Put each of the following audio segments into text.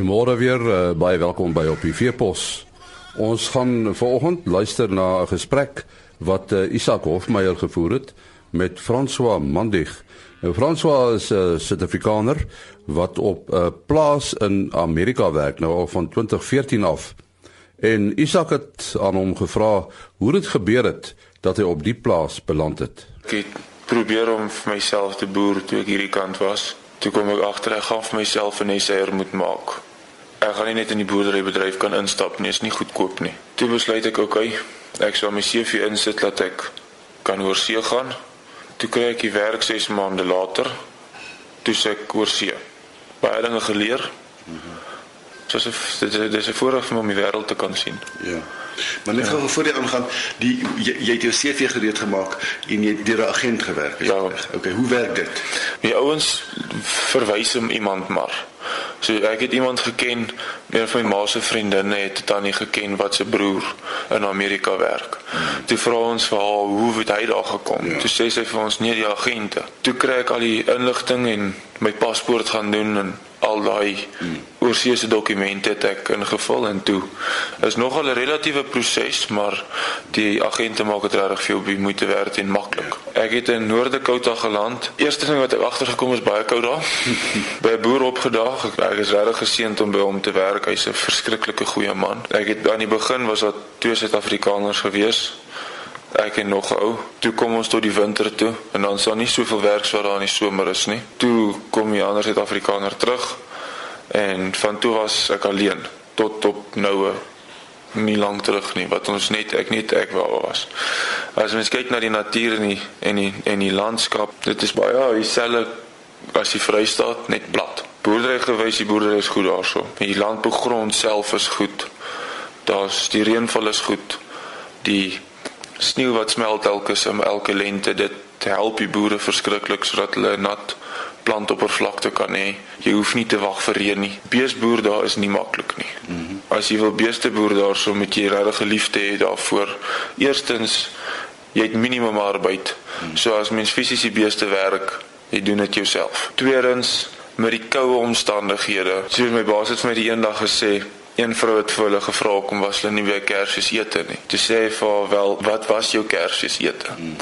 Goeiemôre weer, uh, baie welkom by op die Veepos. Ons gaan vanoggend luister na 'n gesprek wat uh, Isak Hofmeyer gevoer het met François Mandig. Nou François is 'n uh, Suid-Afrikaner wat op 'n uh, plaas in Amerika werk nou al van 2014 af. En Isak het aan hom gevra hoe dit gebeur het dat hy op die plaas beland het. Ek het probeer om vir myself te boer toe ek hierdie kant was. Toe kom ek agter ek gaan vir myself 'n neseier moet maak. Ek gaan nie net in die boerderybedryf kan instap nie, is nie goedkoop nie. Toe besluit ek okay, ek sal my CV insit dat ek kan oor see gaan. Toe kry ek die werk 6 maande later. Toe sê ek oor see. Baie dinge geleer. Soos dit dit is 'n voorreg vir my om die wêreld te kan sien. Ja. Maar net ja. voor jy aangaan, die jy, jy het jou CV gereed gemaak en jy het deur 'n agent gewerk. Ja. Okay, hoe werk dit? Die ouens verwys hom iemand maar. So ek het iemand geken, een van my ma se vriendinne het tannie geken wat se broer in Amerika werk. Toe vra ons vir haar hoe het hy daar gekom? Ja. Toe sê sy vir ons nee, die agente. Toe kry ek al die inligting en my paspoort gaan doen en al daai hmm. Oorseese dokumente het ek ingevul en toe is nogal 'n relatiewe proses maar die agente maak dit regtig veel baie moeite werd en maklik. Ek het in Noord-Dakota geland. Eerste ding wat ek agtergekom is baie koud daar. by 'n boer opgedaag. Ek, ek is regtig geseënd om by hom te werk. Hy's 'n verskriklike goeie man. Ek het aan die begin was daar twee Suid-Afrikaners gewees ek en nog ou. Toe kom ons tot die winter toe en dan is daar nie soveel werk so daar in die somer is nie. Toe kom die ander Suid-Afrikaner terug en van toe was ek alleen tot op noue nie lank terug nie wat ons net ek net ek wou was. As mens kyk na die natuur en die en die en die landskap, dit is baie ja, dieselfde as die Vrystaat net plat. Boerdery gewys, die boerdery is goed daarso. Die landbougrond self is goed. Daar's die reënval is goed. Die sneeu wat smelt elke elke lente dit help die boere verskriklik sodat hulle nat plantoppervlakte kan hê. Jy hoef nie te wag vir reën nie. Beesboer daar is nie maklik nie. Mm -hmm. As jy wil beeste boer daarso moet jy regtig geliefde hê daarvoor. Eerstens jy het minimum arbeid. Mm -hmm. So as mens fisies die beeste werk, jy doen dit jouself. Tweedens met die koue omstandighede. So my baas het vir my die eendag gesê Een vrou het vir hulle gevra kom was hulle nie weer Kersfees ete nie. Toe sê hy vir haar wel, "Wat was jou Kersfees ete?" Hmm.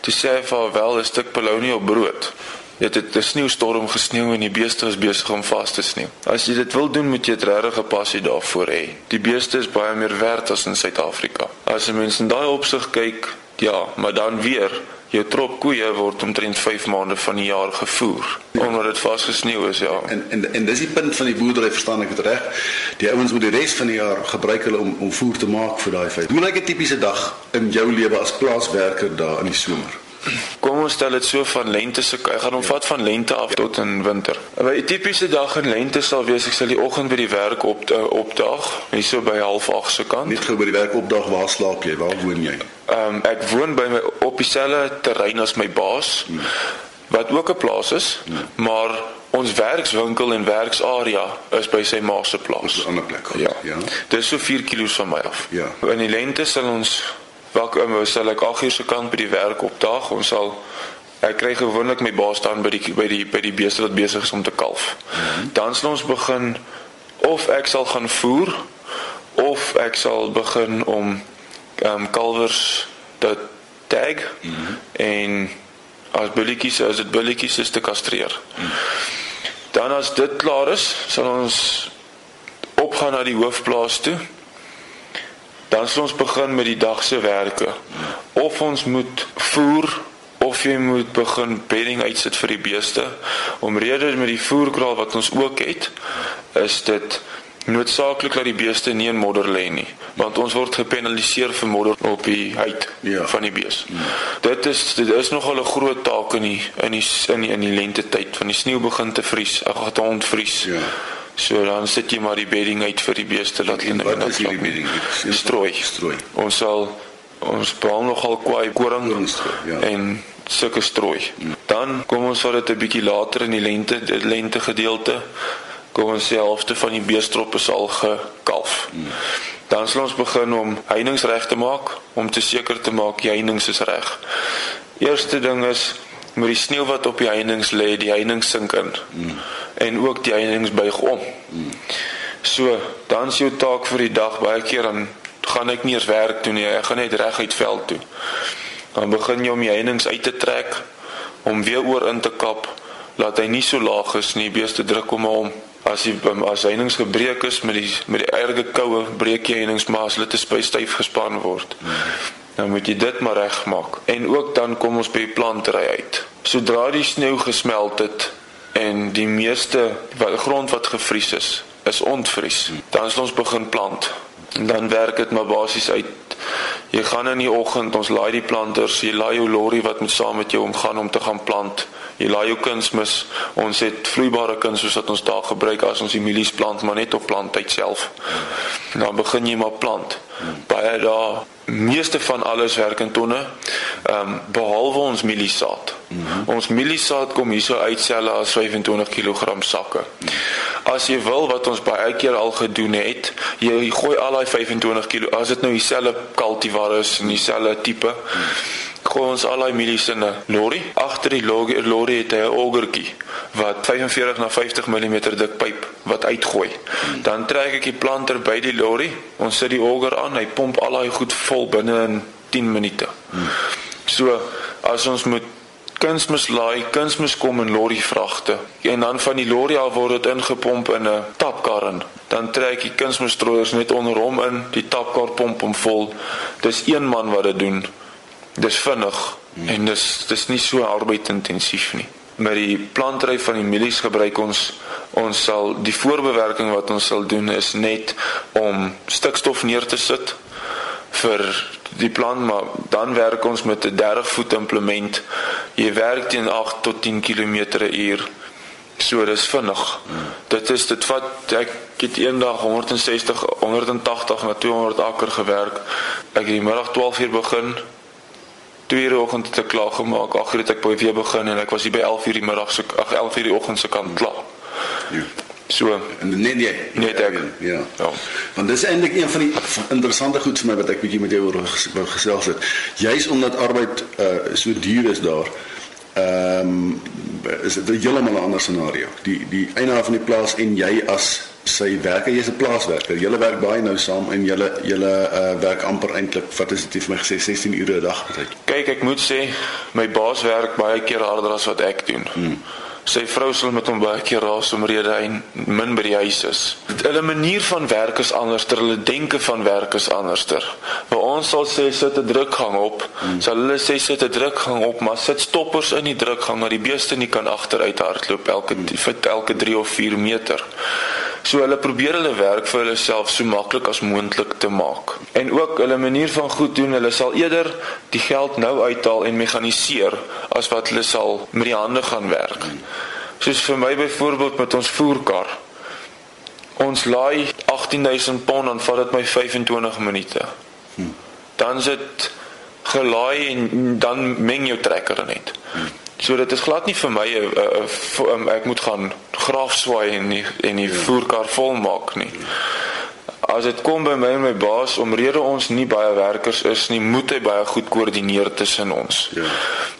Toe sê hy vir haar wel 'n stuk bologna op brood. Dit het 'n sneeustorm gesneeu en die beeste is besig om vas te sneeu. As jy dit wil doen, moet jy 'n regte passie daarvoor hê. Die beeste is baie meer werd as in Suid-Afrika. As 'n mens in daai opsig kyk, ja, maar dan weer jou trop koeie word omtrent 5 maande van die jaar gevoer omdat dit vasgesneeu is ja en en en dis die punt van die boerdery verstaan ek dit reg die ouens moet die res van die jaar gebruik hulle om om voer te maak vir daai vyf hoe lyk 'n tipiese dag in jou lewe as plaaswerker daar in die somer Kom ons stel dit so van lente se ek gaan hom vat van lente af tot in winter. 'n Tipiese dag in lente sal wees ek sal die oggend by die werk op uh, opdag, hier so by 08:30 se kant. Net gou by die werk opdag, waar slaap jy? Waar woon jy? Ehm um, ek woon by my op dieselfde terrein as my baas. Hmm. Wat ook 'n plaas is, hmm. maar ons werkswinkel en werksarea is by sy ma se plaas. Op 'n ander plek. Ja. ja. Dis so 4 km van my af. Ja. In die lente sal ons Wag, um, sal ek 8 uur se kant by die werk opdaag. Ons sal ek kry gewoonlik my baas staan by die by die by die beeste wat besig is om te kalf. Mm -hmm. Dan sal ons begin of ek sal gaan voer of ek sal begin om ehm um, kalwers te tag mm -hmm. en as bulletjies as dit bulletjies is te kastreer. Mm -hmm. Dan as dit klaar is, sal ons opgaan na die hoofplaas toe dan sal ons begin met die dag se werke. Of ons moet voer of jy moet begin bedding uitsit vir die beeste. Omrede met die voerkraal wat ons ook het, is dit noodsaaklik dat die beeste nie in modder lê nie, want ons word gepenaliseer vir modder op die huid ja. van die bees. Ja. Dit is dit is nogal 'n groot taak in die in die in die, in die lente tyd van die sneeu begin te vries, ag gaan ontvries. Ja. So dan sit jy maar die bedding uit vir die beeste laat hulle net wat is die bedding? Strooi. Strooi. Ons sal ons bou nogal kwai koring ja. en sulke strooi. Hmm. Dan kom ons vat dit 'n bietjie later in die lente, die lente gedeelte. Kom ons sê halfte van die beestroppe sal gekalf. Hmm. Dan sal ons begin om heininge reg te maak om te seker te maak die heininge is reg. Eerste ding is met die sneeu wat op die heininge lê, die heininge sink in. Mm. En ook die heininge buig om. Mm. So, dan is jou taak vir die dag baie keer dan gaan ek nie eens werk doen nie. Ek gaan net reguit veld toe. Dan begin jy om die heininge uit te trek om weer oor in te kap laat hy nie so laag is nie, beeste druk hom om. As die as heininge gebreek is met die met die erge koue, breek jy heininge maar as hulle te styf gespan word. Dan moet jy dit maar regmaak. En ook dan kom ons by die plantery uit. Sodra die sneeu gesmelt het en die meeste wat grond wat gevries is, is ontvries. Dan is ons begin plant. En dan werk dit maar basies uit. Jy gaan in die oggend, ons laai die planters, jy laai jou lorry wat met saam met jou omgaan om te gaan plant. Jy laai jou kunsmis. Ons het vloeibare kuns soos wat ons daar gebruik as ons die mielies plant, maar net op planttyd self. En dan begin jy maar plant. Baie daar meeste van alles werk in tonne. Ehm um, behalwe ons mieliesaad. Mm -hmm. Ons mieliesaad kom hierso uit selle as 25 kg sakke. As jy wil wat ons baie keer al gedoen het, jy gooi al daai 25 kg as dit nou dieselfde cultivar is en dieselfde tipe. Mm -hmm gooi ons al daai mielies in 'n lorry. Agter die lorry het hy 'n augertjie wat 45 na 50 mm dik pyp wat uitgooi. Dan trek ek die planter by die lorry. Ons sit die auger aan, hy pomp al daai goed vol binne in 10 minute. So as ons moet kunsmis laai, kunsmis kom in lorry vragte en dan van die lorry af word dit ingepomp in 'n tapkar in. Dan trek die kunsmis strooiers net onder hom in, die tapkar pomp hom vol. Dis een man wat dit doen dis vinnig hmm. en dis dis nie so arbeidintensief nie. Met die plantry van die mielies gebruik ons ons sal die voorbewerking wat ons sal doen is net om stikstof neer te sit vir die plant maar dan werk ons met 'n 30 voet implement. Jy werk teen 8 tot 10 km/h. So dis vinnig. Hmm. Dit is dit vat ek het eendag 160 180 na 200 akker gewerk. Ek het die middag 12 uur begin 2 uur oggend het ek klaar gemaak. Ag, het ek by weer begin en ek was hier by 11 uur die middag se ag 11 uur die oggend se kant klaar. Ja. So, en net jy. Net ek. Ja. Ja. Want dis eintlik een van die interessante goed vir my wat ek bietjie met jou oor gesels het. Juis omdat arbeid uh so duur is daar. Ehm um, is dit 'n heeltemal 'n ander scenario. Die die eienaar van die plaas en jy as sy werker, jy's 'n plaaswerker. Julle werk baie nou saam en julle julle uh, werk amper eintlik wat is dit vir my gesê 16 ure 'n dag betyd. Kyk, ek moet sê my baas werk baie keer harder as wat ek doen. Hmm. Sy vrou sal met hom baie keer raas omrede hy min by die huis is. Hulle manier van werk is anders, hulle denke van werk is anders. Waar ons sal sê sit 'n drukgang op, hmm. sal hulle sê sit 'n drukgang op, maar sit stoppers in die drukgang dat die beeste nie kan agteruit hardloop elke vir elke 3 of 4 meter. So hulle probeer hulle werk vir hulle self so maklik as moontlik te maak. En ook hulle manier van goed doen, hulle sal eerder die geld nou uithaal en mekaniseer as wat hulle sal met die hande gaan werk. Soos vir my byvoorbeeld met ons voerkar. Ons laai 18000 pond en vat dit my 25 minute. Dan sit gelaai en dan meng jou trekker net. So dit is glad nie vir my 'n uh, um, ek moet gaan graaf swaai en die, en die voerkar vol maak nie. As dit kom by my en my baas omrede ons nie baie werkers is nie, moet hy baie goed koördineer tussen ons. Ja.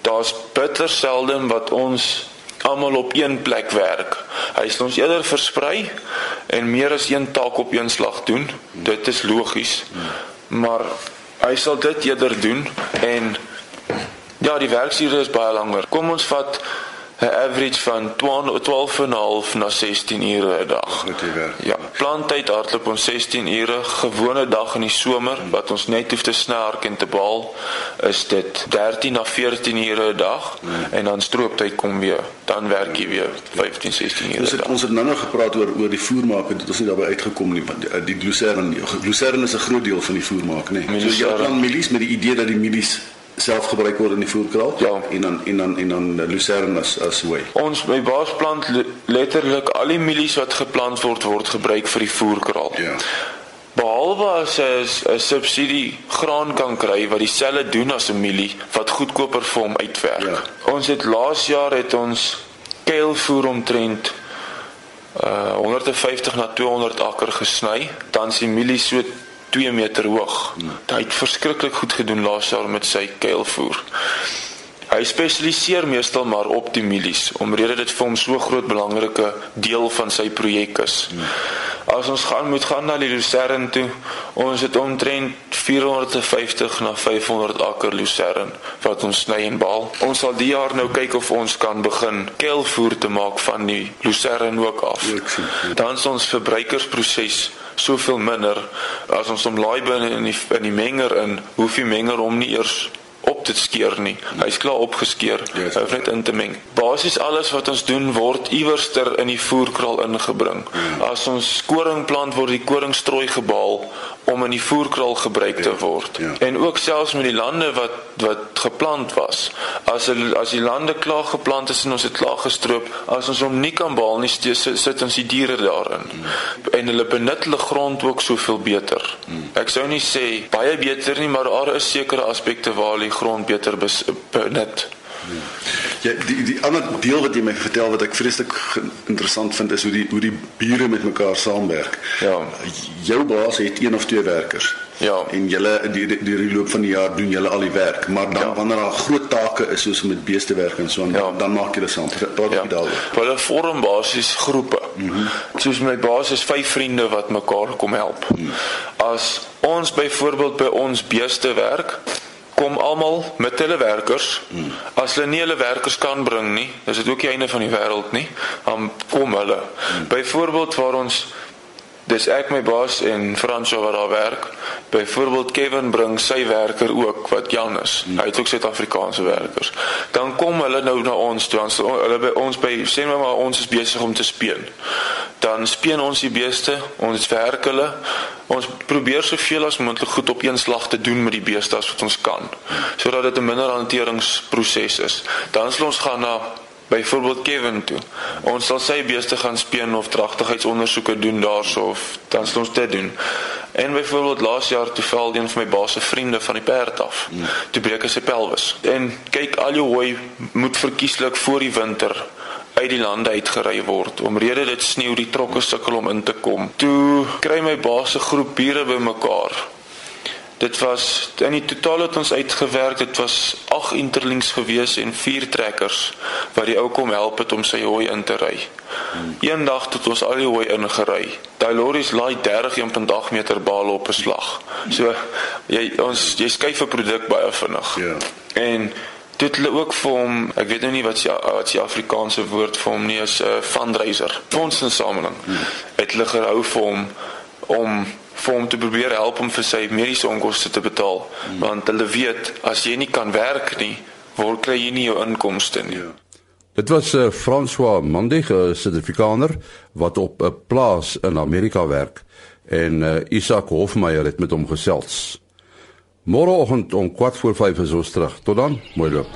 Daar's bitter seldom wat ons almal op een plek werk. Hy sê ons eerder versprei en meer as een taak op een slag doen. Dit is logies. Ja. Maar hy sal dit eerder doen en Ja, die werksure is baie langer. Kom ons vat 'n average van 12 en 'n half na 16 ure 'n dag. Ja, planttyd hardloop ons 16 ure. Gewone dag in die somer wat ons net hoef te snaak en te baal, is dit 13 na 14 ure 'n dag hmm. en dan strooptyd kom weer. Dan werk jy weer 15, 16 ure. Ons het ons het nou nog gepraat oor oor die voermaak en dit is nie daarbey uitgekom nie want die, die glucern, glucern is 'n groot deel van die voermaak, nê. Nee. So jy plan milies met die idee dat die milies self gebruik word in die voerkraal. Ja, en dan en dan en dan lucerne as as hoe. Ons by baasplant letterlik al die mielies wat geplant word word gebruik vir die voerkraal. Ja. Behalwe as 'n subsidie graan kan kry wat dieselfde doen as 'n mielie wat goedkoper vir hom uitwerk. Ja. Ons het laas jaar het ons keilvoer omtrent uh 150 na 200 akker gesny, dan sien mielie so 2 meter hoog. Hmm. Hy het verskriklik goed gedoen laas jaar met sy keilvoer. Hy spesialiseer meestal maar op die milies omrede dit vir hom so groot belangrike deel van sy projek is. Hmm. As ons gaan moet gaan na die Lucerne toe, ons het omtrent 450 na 500 akker Lucerne wat ons sny en baal. Ons sal die jaar nou kyk of ons kan begin kelvoer te maak van die Lucerne ook af. Dan is ons verbruikersproses soveel minder as ons hom laai binne in die in die menger in, hoef die menger om nie eers op te skeer nie. Hy's klaar opgeskeer. Hy hoef net in te meng. Basies alles wat ons doen word iewerster in die voerkraal ingebring. As ons koring plant word die koringstrooi gebaal om in die voerkraal gebruik te word. Ja, ja. En ook selfs met die lande wat wat geplant was. As as die lande klaar geplant is en ons het klaar gestroop, as ons hom nie kan behaal nie, sit ons die diere daarin. Hmm. En hulle benut hulle grond ook soveel beter. Hmm. Ek sou nie sê baie beter nie, maar daar is sekere aspekte waar die grond beter benut. Ja, die die ander deel wat jy my vertel wat ek vreeslik interessant vind is hoe die hoe die bure met mekaar saamwerk. Ja. Jou baas het een of twee werkers. Ja. En julle die die, die loop van die jaar doen julle al die werk, maar dan ja. wanneer daar groot take is soos met beeste werk en so aan, ja. dan maak julle saam. Praat ja. jy daaroor? Hulle vorm basies groepe. Mhm. Mm soos my baas is vyf vriende wat mekaar kom help. Mhm. As ons byvoorbeeld by ons beeste werk, kom almal met hulle werkers. Hmm. As hulle nie hulle werkers kan bring nie, dis dit ook die einde van die wêreld nie. Dan kom hulle. Hmm. Byvoorbeeld waar ons dis ek my baas en Fransjo wat daar werk. Byvoorbeeld Kevin bring sy werker ook wat Jan is. Hmm. Hy het ook Suid-Afrikaanse werkers. Dan kom hulle nou na ons toe. Ons hulle by ons by sê maar ons is besig om te speen. Dan speen ons die beeste, ons werk hulle. Ons probeer soveel as moontlik goed op een slag te doen met die beeste as wat ons kan, sodat dit 'n minder hanteringsproses is. Dan sal ons gaan na byvoorbeeld Kevin toe. Ons sal sy beeste gaan speen of dragtigheidsondersoeke doen daarso of dan sal ons dit doen. En byvoorbeeld laas jaar toe val een van my baas se vriende van die perd af. Hmm. Toe breek hy sy pelvis. En kyk al jou hooi moet verkieslik voor die winter uit die lande uitgery word omrede dit sneeu die trokke sukkel om in te kom. Toe kry my baas se groep bure bymekaar Dit was in die totaal het ons uitgewerk. Dit was 8 interlings gewees en 4 trekkers wat die ou kom help het om sy hooi in te ry. Eendag het ons al die hooi ingery. Daai lorries laai 30.8 meter bale op 'n slag. So jy ons jy skuif 'n produk baie vinnig. Ja. En dit hulle ook vir hom, ek weet nou nie wat se wat se Afrikaanse woord vir hom nie is 'n uh, fundraiser. Fondsinsameling. Hmm. Het hulle gehou vir hom om vir hom te probeer help om vir sy mediese onkoste te betaal hmm. want hulle weet as jy nie kan werk nie word kry jy nie jou inkomste nie. Ja. Dit was uh, François Mandig, 'n sertifikaner wat op 'n plaas in Amerika werk en uh, Isak Hofmeyer het met hom gesels. Môreoggend om 4 voor 5 is ons terug. Tot dan, mooi loop.